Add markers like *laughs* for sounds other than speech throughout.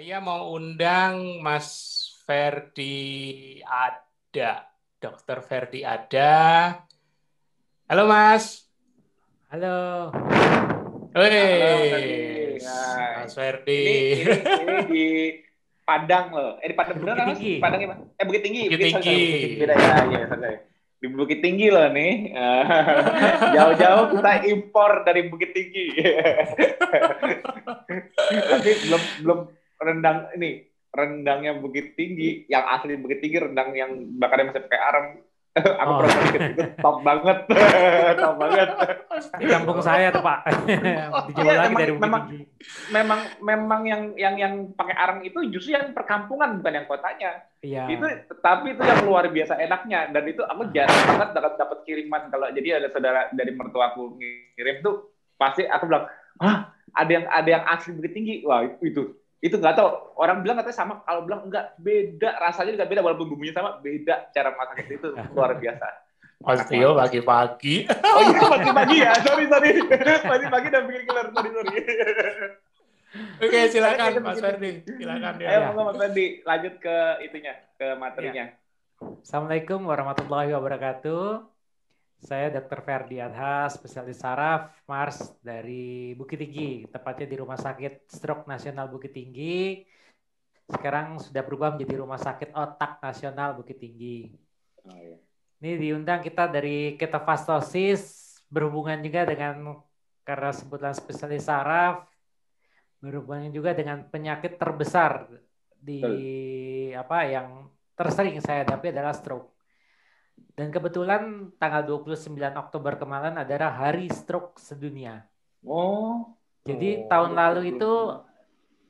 Saya mau undang Mas Ferdi Ada. Dokter Ferdi Ada. Halo Mas. Halo. Hei, Mas Ferdi. Ini, ini, ini di Padang loh. Eh di Padang bener kan? Padang ya, Eh Bukit Tinggi. Bukit Tinggi. Bukit Beda ya, iya, sorry. Di Bukit Tinggi loh nih. Jauh-jauh kita impor dari Bukit Tinggi. *laughs* Tapi belum belum rendang ini rendangnya Bukit Tinggi, yang asli Bukit Tinggi, rendang yang bakarnya masih pakai arem. *laughs* Aku Oh. pernah sedikit itu top banget, *laughs* top banget. Di kampung saya tuh Pak. Dijauh Iya, lagi memang- dari Bukit memang- Tinggi. Memang memang yang yang yang pakai arem itu justru yang perkampungan bukan yang kotanya. Iya. Itu tapi itu yang luar biasa enaknya dan itu aku jarang banget dapat dapat kiriman kalau jadi ada saudara dari mertuaku ngirim tuh pasti aku bilang, "Ah, ada yang ada yang asli Bukit Tinggi." Wah, itu itu nggak tahu. Orang bilang katanya sama kalau bilang enggak beda. Rasanya juga beda walaupun bumbunya sama beda cara masak itu. *laughs* Luar biasa. Mas Tio pagi-pagi. *laughs* oh iya pagi-pagi ya? Sorry sorry. Pagi-pagi dan bikin killer sorry sorry. Oke, silakan Mas Ferdi. Silakan ayo ya. monggo Mas Fendi lanjut ke itunya ke materinya. Assalamualaikum warahmatullahi wabarakatuh. Saya Dr. Ferdi Adha, spesialis saraf Mars dari Bukit Tinggi, tepatnya di Rumah Sakit Stroke Nasional Bukit Tinggi. Sekarang sudah berubah menjadi Rumah Sakit Otak Nasional Bukit Tinggi. oh, iya. Ini diundang kita dari ketofastosis berhubungan juga dengan karena sebutan spesialis saraf berhubungan juga dengan penyakit terbesar di apa yang tersering saya hadapi adalah stroke. Dan kebetulan tanggal 29 Oktober kemarin adalah Hari Stroke Sedunia. oh Jadi Oh, tahun lalu 29. itu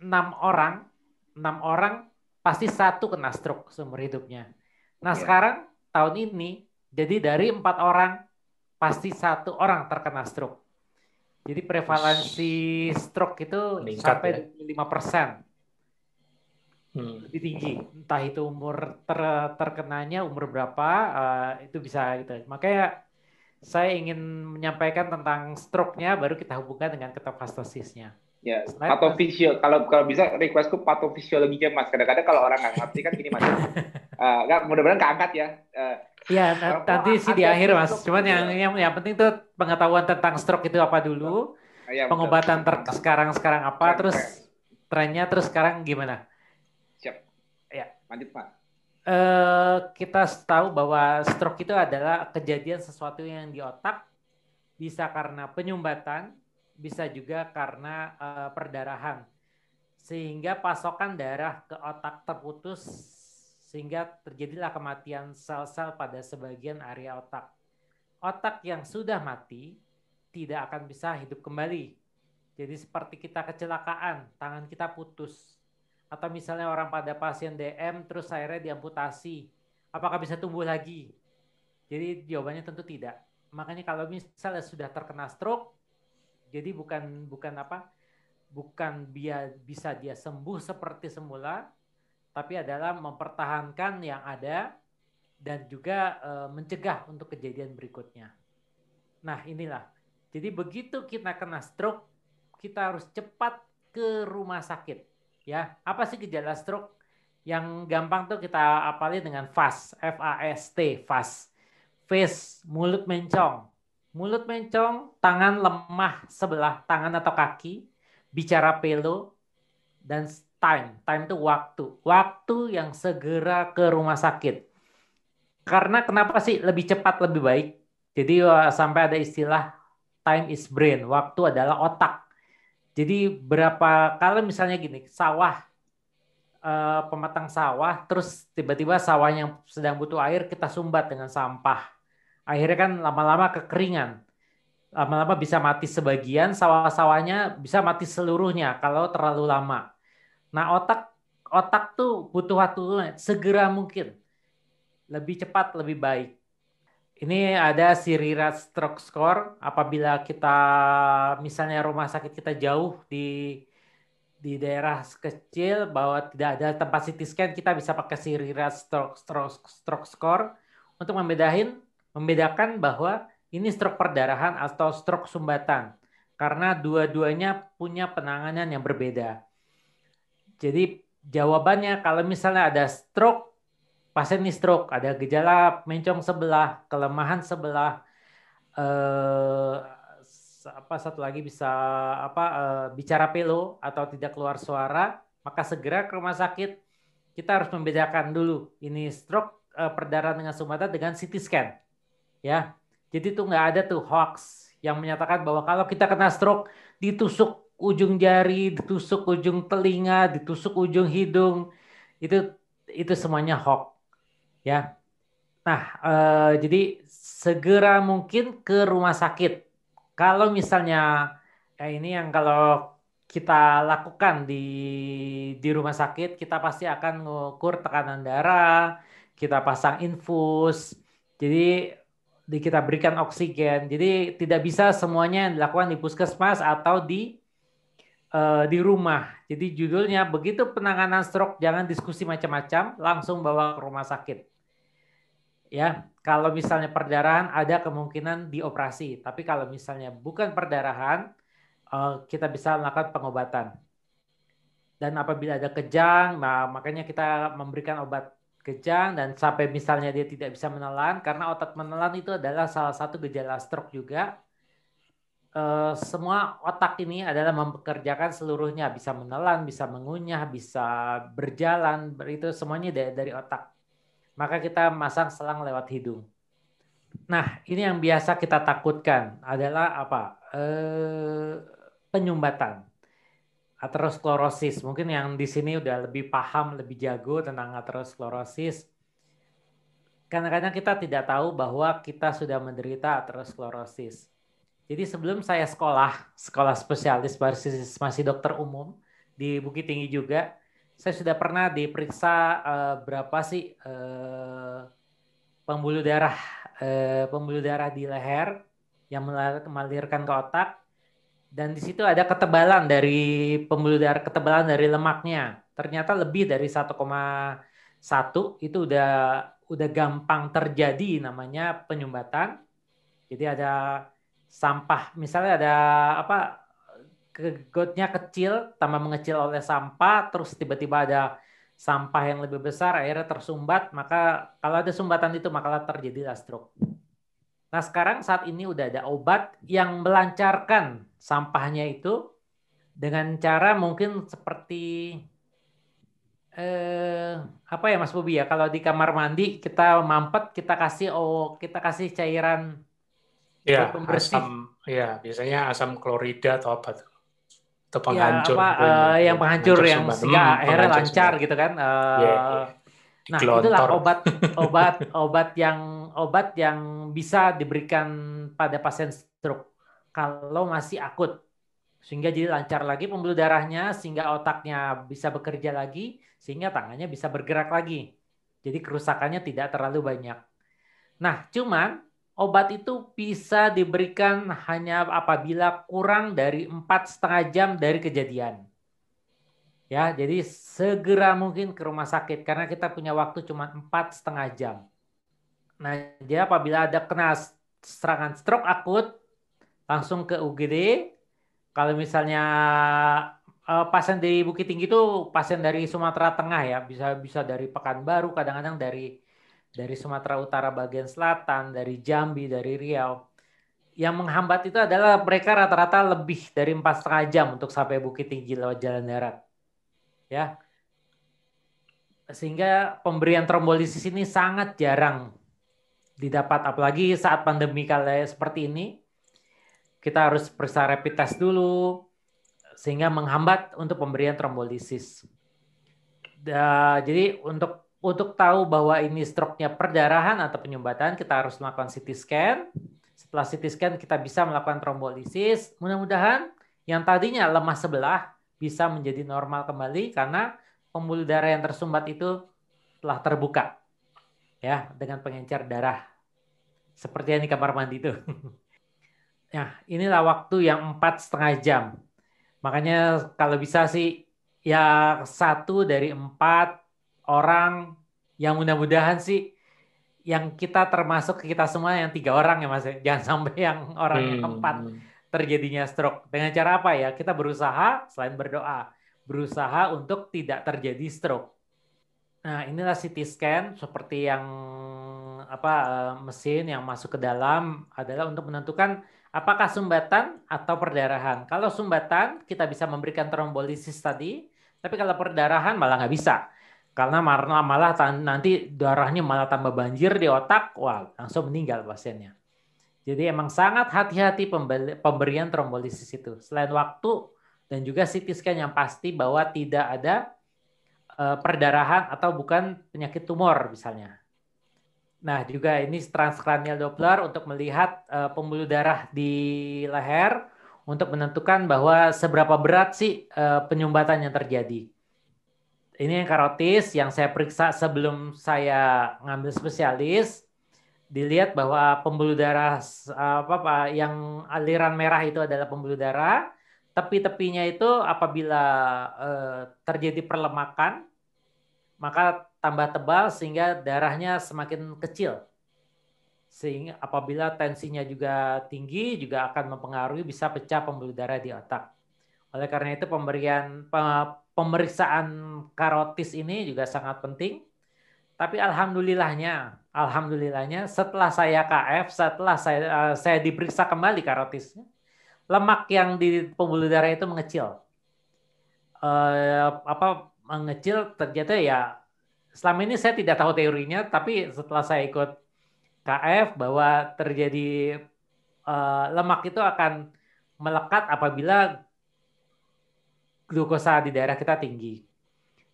enam orang, enam orang pasti satu kena stroke seumur hidupnya. Nah Iya. sekarang tahun ini jadi dari empat orang pasti satu orang terkena stroke. Jadi prevalensi stroke itu Meningkat sampai ya. 5 persen Hmm. lebih tinggi. Entah itu umur ter- terkenanya umur berapa eh, itu bisa gitu. Makanya saya ingin menyampaikan tentang stroke-nya baru kita hubungkan dengan ketofastosisnya. Ya, Slide, patofisio kalau kalau bisa requestku patofisiologinya mas. Kadang-kadang kalau orang nggak ngerti kan gini mas. *laughs* Eh, nggak mudah-mudahan keangkat ya. Eh, Iya, Kalau- nanti sih di akhir Mas. stroke Cuman yang, yang yang penting tuh pengetahuan tentang stroke itu apa dulu, ya, pengobatan ter Mantap. sekarang-sekarang apa, Keren, terus trennya terus sekarang gimana? Lanjut pak. eh kita tahu bahwa stroke itu adalah kejadian sesuatu yang di otak bisa karena penyumbatan, bisa juga karena eh, perdarahan. Sehingga pasokan darah ke otak terputus sehingga terjadilah kematian sel-sel pada sebagian area otak. Otak yang sudah mati tidak akan bisa hidup kembali. Jadi seperti kita kecelakaan, tangan kita putus, atau misalnya orang pada pasien DM terus akhirnya diamputasi, apakah bisa tumbuh lagi? Jadi jawabannya tentu tidak. Makanya kalau misalnya sudah terkena stroke, jadi bukan bukan apa? Bukan dia bisa dia sembuh seperti semula, tapi adalah mempertahankan yang ada dan juga eh, mencegah untuk kejadian berikutnya. Nah, inilah. Jadi begitu kita kena stroke, kita harus cepat ke rumah sakit ya apa sih gejala stroke yang gampang tuh kita apalin dengan FAST F A S T FAST face mulut mencong. Mulut mencong tangan lemah sebelah tangan atau kaki bicara pelo dan time. Time itu waktu. Waktu yang segera ke rumah sakit. Karena kenapa sih lebih cepat lebih baik? Jadi eh, sampai ada istilah time is brain. Waktu adalah otak jadi berapa kalau misalnya gini, sawah eh, pematang sawah, terus tiba-tiba sawah yang sedang butuh air kita sumbat dengan sampah. Akhirnya kan lama-lama kekeringan. Lama-lama bisa mati sebagian, sawah-sawahnya bisa mati seluruhnya kalau terlalu lama. Nah, otak otak tuh butuh waktu segera mungkin. Lebih cepat, lebih baik. Ini ada Sirirat Stroke Score. Apabila kita misalnya rumah sakit kita jauh di di daerah kecil bahwa tidak ada tempat CT scan, kita bisa pakai Sirirat Stroke, Stroke, Stroke Score untuk membedahin membedakan bahwa ini stroke perdarahan atau stroke sumbatan karena dua-duanya punya penanganan yang berbeda. jadi jawabannya kalau misalnya ada stroke, pasien ini stroke, ada gejala mencong sebelah, kelemahan sebelah, eh, apa satu lagi bisa apa eh, bicara pelo atau tidak keluar suara, maka segera ke rumah sakit. Kita harus membedakan dulu ini stroke eh, perdarahan dengan sumbatan dengan CT scan, ya. Jadi itu nggak ada tuh hoax yang menyatakan bahwa kalau kita kena stroke ditusuk ujung jari, ditusuk ujung telinga, ditusuk ujung hidung, itu itu semuanya hoax, ya. Nah, eh, jadi segera mungkin ke rumah sakit. Kalau misalnya ya ini yang kalau kita lakukan di di rumah sakit, kita pasti akan mengukur tekanan darah, kita pasang infus. Jadi di kita berikan oksigen. Jadi tidak bisa semuanya dilakukan di puskesmas atau di uh, di rumah. Jadi judulnya begitu penanganan stroke jangan diskusi macam-macam, langsung bawa ke rumah sakit. Ya, kalau misalnya perdarahan ada kemungkinan dioperasi, tapi kalau misalnya bukan perdarahan, uh, kita bisa melakukan pengobatan. Dan apabila ada kejang, nah makanya kita memberikan obat kejang dan sampai misalnya dia tidak bisa menelan karena otot menelan itu adalah salah satu gejala stroke juga uh, semua otak ini adalah mempekerjakan seluruhnya, bisa menelan, bisa mengunyah, bisa berjalan, itu semuanya dari, otak. Maka kita masang selang lewat hidung. Nah, ini yang biasa kita takutkan adalah apa? Uh, penyumbatan aterosklerosis. Mungkin yang di sini udah lebih paham, lebih jago tentang aterosklerosis. Kadang-kadang kita tidak tahu bahwa kita sudah menderita aterosklerosis. Jadi sebelum saya sekolah, sekolah spesialis masih, masih dokter umum di Bukit Tinggi juga, saya sudah pernah diperiksa uh, berapa sih uh, pembuluh darah uh, pembuluh darah di leher yang melahirkan ke otak. Dan di situ ada ketebalan dari pembuluh darah ketebalan dari lemaknya. Ternyata lebih dari 1,1 itu udah udah gampang terjadi namanya penyumbatan. Jadi ada sampah misalnya ada apa gotnya kecil tambah mengecil oleh sampah terus tiba-tiba ada sampah yang lebih besar akhirnya tersumbat maka kalau ada sumbatan itu maka terjadi stroke. Nah sekarang saat ini udah ada obat yang melancarkan sampahnya itu dengan cara mungkin seperti eh, apa ya Mas Bobi ya kalau di kamar mandi kita mampet kita kasih oh kita kasih cairan Ya, asam ya biasanya asam klorida atau apa tuh? Atau iya, penghancur. Ya, apa, uh, yang penghancur, yang sehingga hmm, akhirnya lancar gitu kan. Uh, yeah, yeah. Nah, itulah obat *laughs* obat obat yang obat yang bisa diberikan pada pasien stroke kalau masih akut. Sehingga jadi lancar lagi pembuluh darahnya sehingga otaknya bisa bekerja lagi sehingga tangannya bisa bergerak lagi. Jadi kerusakannya tidak terlalu banyak. Nah, cuman obat itu bisa diberikan hanya apabila kurang dari empat setengah jam dari kejadian. Ya, jadi segera mungkin ke rumah sakit karena kita punya waktu cuma empat setengah jam. Nah, jadi apabila ada kena serangan stroke akut, langsung ke UGD. Kalau misalnya uh, pasien di Bukit Tinggi itu pasien dari Sumatera Tengah ya, bisa bisa dari Pekanbaru, kadang-kadang dari dari Sumatera Utara bagian selatan, dari Jambi, dari Riau. Yang menghambat itu adalah mereka rata-rata lebih dari empat setengah jam untuk sampai Bukit Tinggi lewat jalan darat. Ya, sehingga pemberian trombolisis ini sangat jarang didapat, apalagi saat pandemi kali seperti ini. Kita harus periksa rapid test dulu, sehingga menghambat untuk pemberian trombolisis. jadi untuk untuk tahu bahwa ini stroke-nya perdarahan atau penyumbatan, kita harus melakukan CT scan. Setelah CT scan, kita bisa melakukan trombolisis. Mudah-mudahan yang tadinya lemah sebelah bisa menjadi normal kembali karena pembuluh darah yang tersumbat itu telah terbuka ya dengan pengencer darah seperti yang di kamar mandi itu. *laughs* Nah, inilah waktu yang empat setengah jam. Makanya kalau bisa sih ya satu dari empat orang yang mudah-mudahan sih yang kita termasuk kita semua yang tiga orang ya mas ya. jangan sampai yang orang hmm. yang empat terjadinya stroke dengan cara apa ya kita berusaha selain berdoa berusaha untuk tidak terjadi stroke. Nah, inilah CT scan seperti yang apa eh, mesin yang masuk ke dalam adalah untuk menentukan apakah sumbatan atau perdarahan. Kalau sumbatan kita bisa memberikan trombolisis tadi, tapi kalau perdarahan malah nggak bisa. Karena malah, malah nanti darahnya malah tambah banjir di otak, wah langsung meninggal pasiennya. Jadi emang sangat hati-hati pemberian trombolisis itu. Selain waktu dan juga CT scan yang pasti bahwa tidak ada uh, perdarahan atau bukan penyakit tumor misalnya. Nah, juga ini transkranial Doppler untuk melihat uh, pembuluh darah di leher untuk menentukan bahwa seberapa berat sih uh, penyumbatan yang terjadi. Ini yang karotis yang saya periksa sebelum saya ngambil spesialis. Dilihat bahwa pembuluh darah apa, apa yang aliran merah itu adalah pembuluh darah, tepi-tepinya itu apabila uh, terjadi perlemakan maka tambah tebal sehingga darahnya semakin kecil. Sehingga apabila tensinya juga tinggi juga akan mempengaruhi bisa pecah pembuluh darah di otak. Oleh karena itu pemberian pemeriksaan karotis ini juga sangat penting. Tapi alhamdulillahnya, alhamdulillahnya setelah saya KF, setelah saya eh, saya diperiksa kembali karotisnya, lemak yang di pembuluh darah itu mengecil. Uh, apa mengecil ternyata ya selama ini saya tidak tahu teorinya tapi setelah saya ikut KF bahwa terjadi uh, lemak itu akan melekat apabila glukosa di daerah kita tinggi.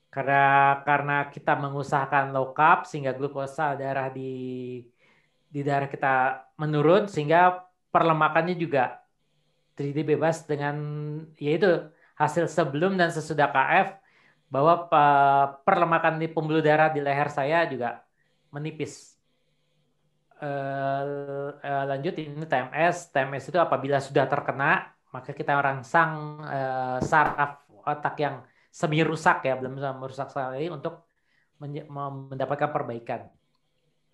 Karena karena kita mengusahakan low carb sehingga glukosa darah di di daerah kita menurun sehingga perlemakannya juga terjadi bebas dengan yaitu hasil sebelum dan sesudah KF bahwa perlemakan di pembuluh darah di leher saya juga menipis. Uh, uh, lanjut ini TMS. TMS itu apabila sudah terkena maka kita rangsang uh, saraf otak yang semi rusak ya belum merusak sekali untuk mendapatkan perbaikan.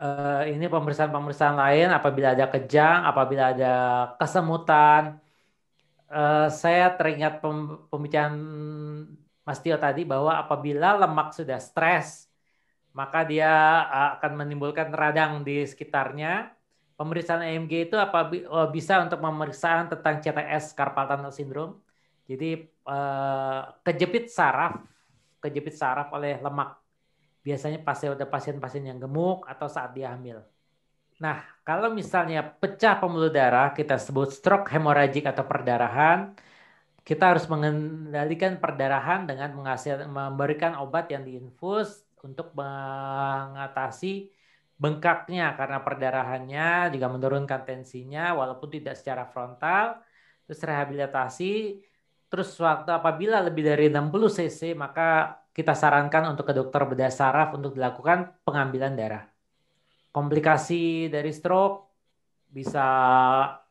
Uh, ini pemeriksaan-pemeriksaan lain apabila ada kejang, apabila ada kesemutan. Uh, saya teringat pembicaraan Mas Tio tadi bahwa apabila lemak sudah stres, maka dia akan menimbulkan radang di sekitarnya. Pemeriksaan EMG itu apa bisa untuk pemeriksaan tentang CTS carpal tunnel syndrome. Jadi eh, kejepit saraf, kejepit saraf oleh lemak. Biasanya pasti ada pasien-pasien yang gemuk atau saat dia hamil. Nah, kalau misalnya pecah pembuluh darah, kita sebut stroke hemoragik atau perdarahan, kita harus mengendalikan perdarahan dengan menghasil, memberikan obat yang diinfus untuk mengatasi bengkaknya karena perdarahannya juga menurunkan tensinya walaupun tidak secara frontal terus rehabilitasi terus waktu apabila lebih dari 60 cc maka kita sarankan untuk ke dokter bedah saraf untuk dilakukan pengambilan darah komplikasi dari stroke bisa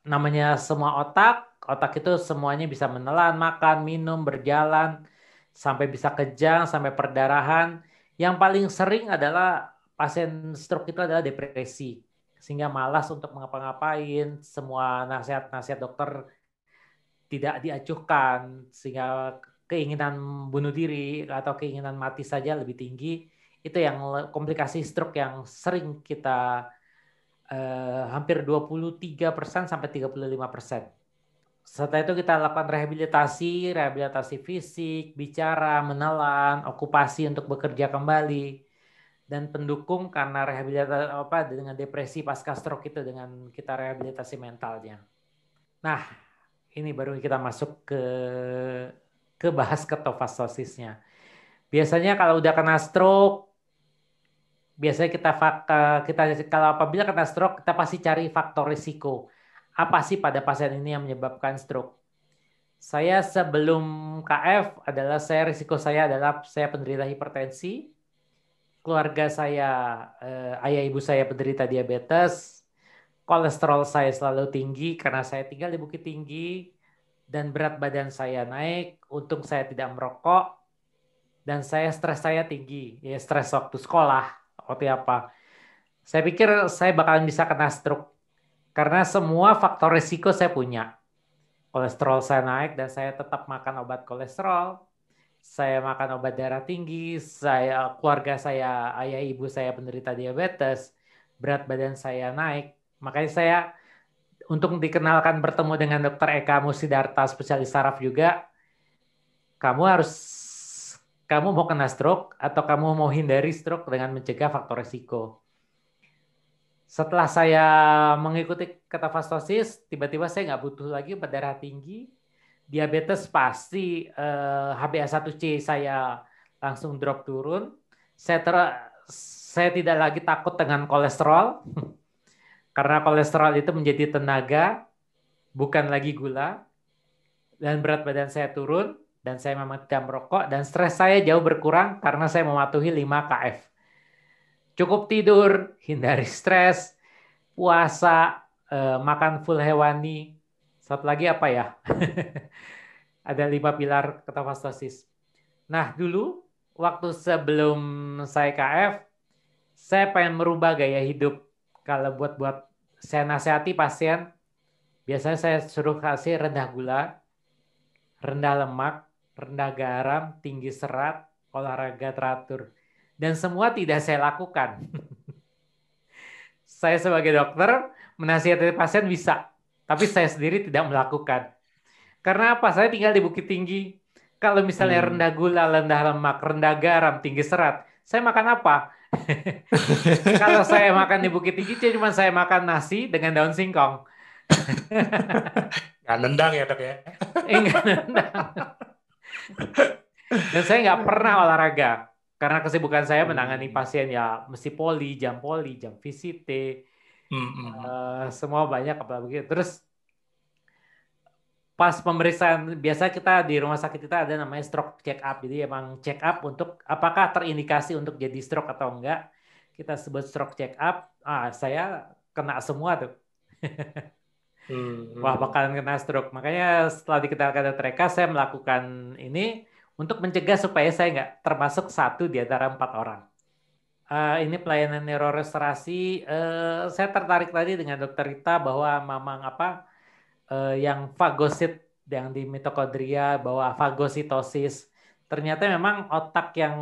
namanya semua otak otak itu semuanya bisa menelan, makan, minum, berjalan, sampai bisa kejang, sampai perdarahan. Yang paling sering adalah pasien stroke itu adalah depresi. Sehingga malas untuk mengapa-ngapain, semua nasihat-nasihat dokter tidak diajukan, sehingga keinginan bunuh diri atau keinginan mati saja lebih tinggi. Itu yang komplikasi stroke yang sering kita eh, hampir 23% sampai 35 persen setelah itu kita lakukan rehabilitasi, rehabilitasi fisik, bicara, menelan, okupasi untuk bekerja kembali, dan pendukung karena rehabilitasi apa dengan depresi pasca stroke itu dengan kita rehabilitasi mentalnya. Nah, ini baru kita masuk ke ke bahas ketofasosisnya. Biasanya kalau udah kena stroke, biasanya kita kita kalau apabila kena stroke kita pasti cari faktor risiko apa sih pada pasien ini yang menyebabkan stroke? Saya sebelum KF adalah saya risiko saya adalah saya penderita hipertensi, keluarga saya eh, ayah ibu saya penderita diabetes, kolesterol saya selalu tinggi karena saya tinggal di Bukit Tinggi dan berat badan saya naik, untung saya tidak merokok dan saya stres saya tinggi, ya stres waktu sekolah, waktu apa. Saya pikir saya bakalan bisa kena stroke karena semua faktor risiko saya punya. Kolesterol saya naik dan saya tetap makan obat kolesterol. saya makan obat darah tinggi, saya keluarga saya, ayah ibu saya penderita diabetes, berat badan saya naik. Makanya saya untuk dikenalkan bertemu dengan dokter Eka Musidarta spesialis saraf juga, kamu harus kamu mau kena stroke atau kamu mau hindari stroke dengan mencegah faktor resiko. Setelah saya mengikuti ketofastosis, tiba-tiba saya nggak butuh lagi obat darah tinggi, diabetes pasti eh, HbA1c saya langsung drop turun. Saya ter saya tidak lagi takut dengan kolesterol *laughs* karena kolesterol itu menjadi tenaga bukan lagi gula dan berat badan saya turun dan saya memang tidak merokok dan stres saya jauh berkurang karena saya mematuhi 5 KF. Cukup tidur, hindari stres, puasa, eh, makan full hewani, satu lagi apa ya? *laughs* Ada lima pilar ketofastosis. Nah, dulu waktu sebelum saya KF, saya pengen merubah gaya hidup. Kalau buat-buat saya nasihati pasien, biasanya saya suruh kasih rendah gula, rendah lemak, rendah garam, tinggi serat, olahraga teratur. Dan semua tidak saya lakukan. *laughs* saya sebagai dokter menasihati pasien bisa, tapi saya sendiri tidak melakukan. Karena apa? Saya tinggal di Bukit Tinggi. Kalau misalnya hmm. rendah gula, rendah lemak, rendah garam, tinggi serat, saya makan apa? *laughs* Kalau saya makan di Bukit Tinggi, cuma saya makan nasi dengan daun singkong. nggak nendang ya dok ya? Enggak nendang. Dan saya nggak pernah olahraga karena kesibukan saya menangani hmm. pasien ya mesti poli, jam poli, jam visite, Uh, semua banyak apalagi terus pas pemeriksaan biasa kita di rumah sakit kita ada namanya stroke check up jadi emang check up untuk apakah terindikasi untuk jadi stroke atau enggak. Kita sebut stroke check up ah saya kena semua tuh. Hmm. wah bakalan kena stroke. Makanya setelah dikenalkan dokter saya melakukan ini untuk mencegah supaya saya nggak termasuk satu di antara empat orang. Uh, ini pelayanan neurorestorasi. Uh, saya tertarik tadi dengan Dokter Rita bahwa memang apa uh, yang fagosit yang di mitokondria bahwa fagositosis ternyata memang otak yang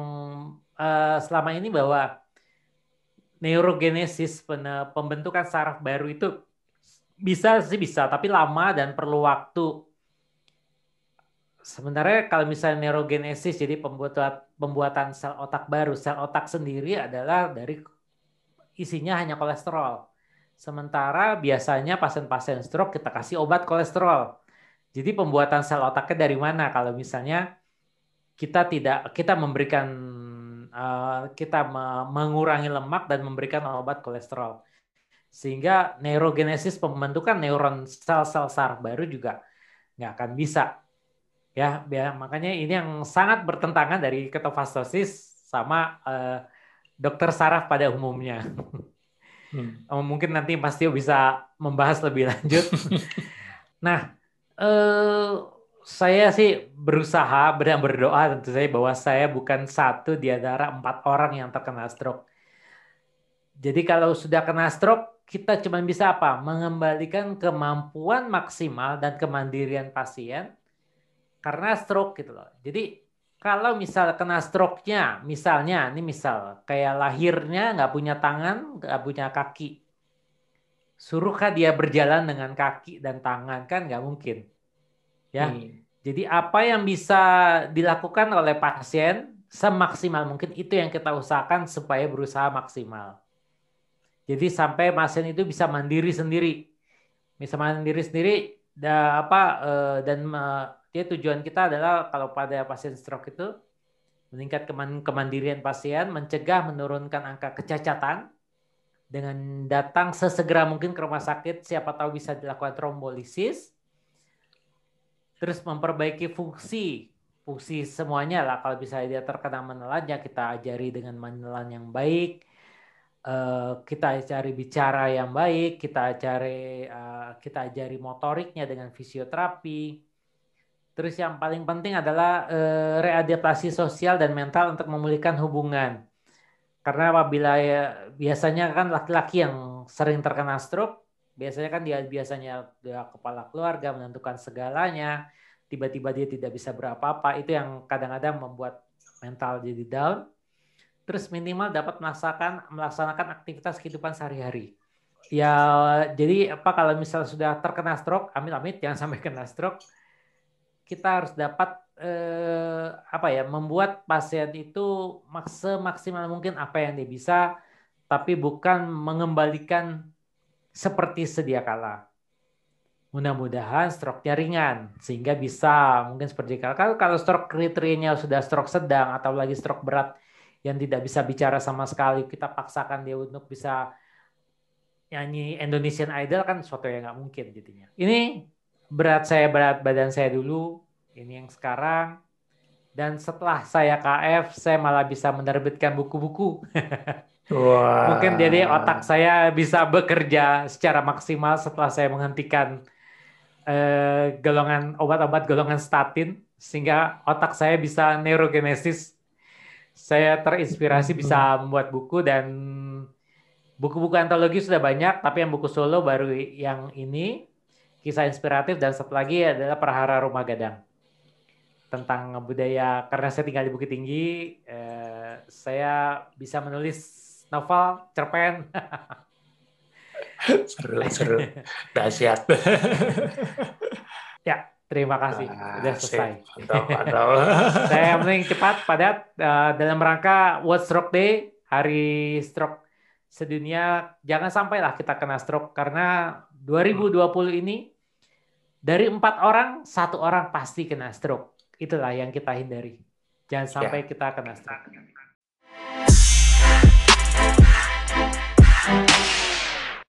uh, selama ini bahwa neurogenesis pembentukan saraf baru itu bisa sih bisa tapi lama dan perlu waktu sebenarnya kalau misalnya neurogenesis jadi pembuatan pembuatan sel otak baru, sel otak sendiri adalah dari isinya hanya kolesterol. Sementara biasanya pasien-pasien stroke kita kasih obat kolesterol. Jadi pembuatan sel otaknya dari mana? Kalau misalnya kita tidak kita memberikan uh, kita mengurangi lemak dan memberikan obat kolesterol. Sehingga neurogenesis pembentukan neuron sel-sel saraf baru juga nggak akan bisa Ya, ya makanya ini yang sangat bertentangan dari ketofastosis sama uh, dokter saraf pada umumnya. *laughs* Hmm. Mungkin nanti pasti bisa membahas lebih lanjut. *laughs* nah, uh, saya sih berusaha dan berdoa tentu saja bahwa saya bukan satu di antara empat orang yang terkena stroke. Jadi kalau sudah kena stroke, kita cuma bisa apa? Mengembalikan kemampuan maksimal dan kemandirian pasien karena stroke gitu loh. Jadi kalau misal kena stroke-nya, misalnya, ini misal kayak lahirnya nggak punya tangan, nggak punya kaki, suruhkah dia berjalan dengan kaki dan tangan kan nggak mungkin, ya. Hmm. Jadi apa yang bisa dilakukan oleh pasien semaksimal mungkin itu yang kita usahakan supaya berusaha maksimal. Jadi sampai pasien itu bisa mandiri sendiri, bisa mandiri sendiri, dan apa eh, dan jadi tujuan kita adalah kalau pada pasien stroke itu meningkat kemandirian pasien, mencegah menurunkan angka kecacatan dengan datang sesegera mungkin ke rumah sakit, siapa tahu bisa dilakukan trombolisis, terus memperbaiki fungsi fungsi semuanya lah. Kalau bisa dia terkena menelan ya kita ajari dengan menelan yang baik. Eh, kita ajari bicara yang baik kita ajari eh, kita ajari motoriknya dengan fisioterapi Terus yang paling penting adalah uh, readaptasi sosial dan mental untuk memulihkan hubungan. Karena apabila ya, biasanya kan laki-laki yang sering terkena stroke, biasanya kan dia biasanya dia kepala keluarga menentukan segalanya, tiba-tiba dia tidak bisa berapa-apa itu yang kadang-kadang membuat mental jadi down. Terus minimal dapat melaksanakan melaksanakan aktivitas kehidupan sehari-hari. Ya jadi apa kalau misalnya sudah terkena stroke amit-amit jangan sampai kena stroke kita harus dapat eh, apa ya membuat pasien itu semaksimal mungkin apa yang dia bisa tapi bukan mengembalikan seperti sedia kala. Mudah-mudahan stroke-nya ringan sehingga bisa mungkin seperti kalau kalau stroke kriterianya sudah stroke sedang atau lagi stroke berat yang tidak bisa bicara sama sekali kita paksakan dia untuk bisa nyanyi Indonesian Idol kan sesuatu yang nggak mungkin jadinya. Ini berat saya berat badan saya dulu ini yang sekarang dan setelah saya KF saya malah bisa menerbitkan buku-buku *laughs* Wow. Mungkin jadi otak saya bisa bekerja secara maksimal setelah saya menghentikan Eh, golongan obat-obat golongan statin sehingga otak saya bisa neurogenesis. Saya terinspirasi bisa hmm. membuat buku dan buku-buku antologi sudah banyak, tapi yang buku solo baru yang ini kisah inspiratif dan satu lagi adalah Perhara Rumah Gadang. Tentang budaya karena saya tinggal di Bukit Tinggi, eh, saya bisa menulis novel, cerpen. *laughs* seru seru. Dahsyat. *laughs* Ya terima kasih. Ah, sudah selesai. *laughs* Saya mending cepat padat uh, dalam rangka World Stroke Day hari stroke sedunia. Jangan sampailah kita kena stroke karena 2020 ini dari empat orang satu orang pasti kena stroke. Itulah yang kita hindari. Jangan sampai ya. kita kena stroke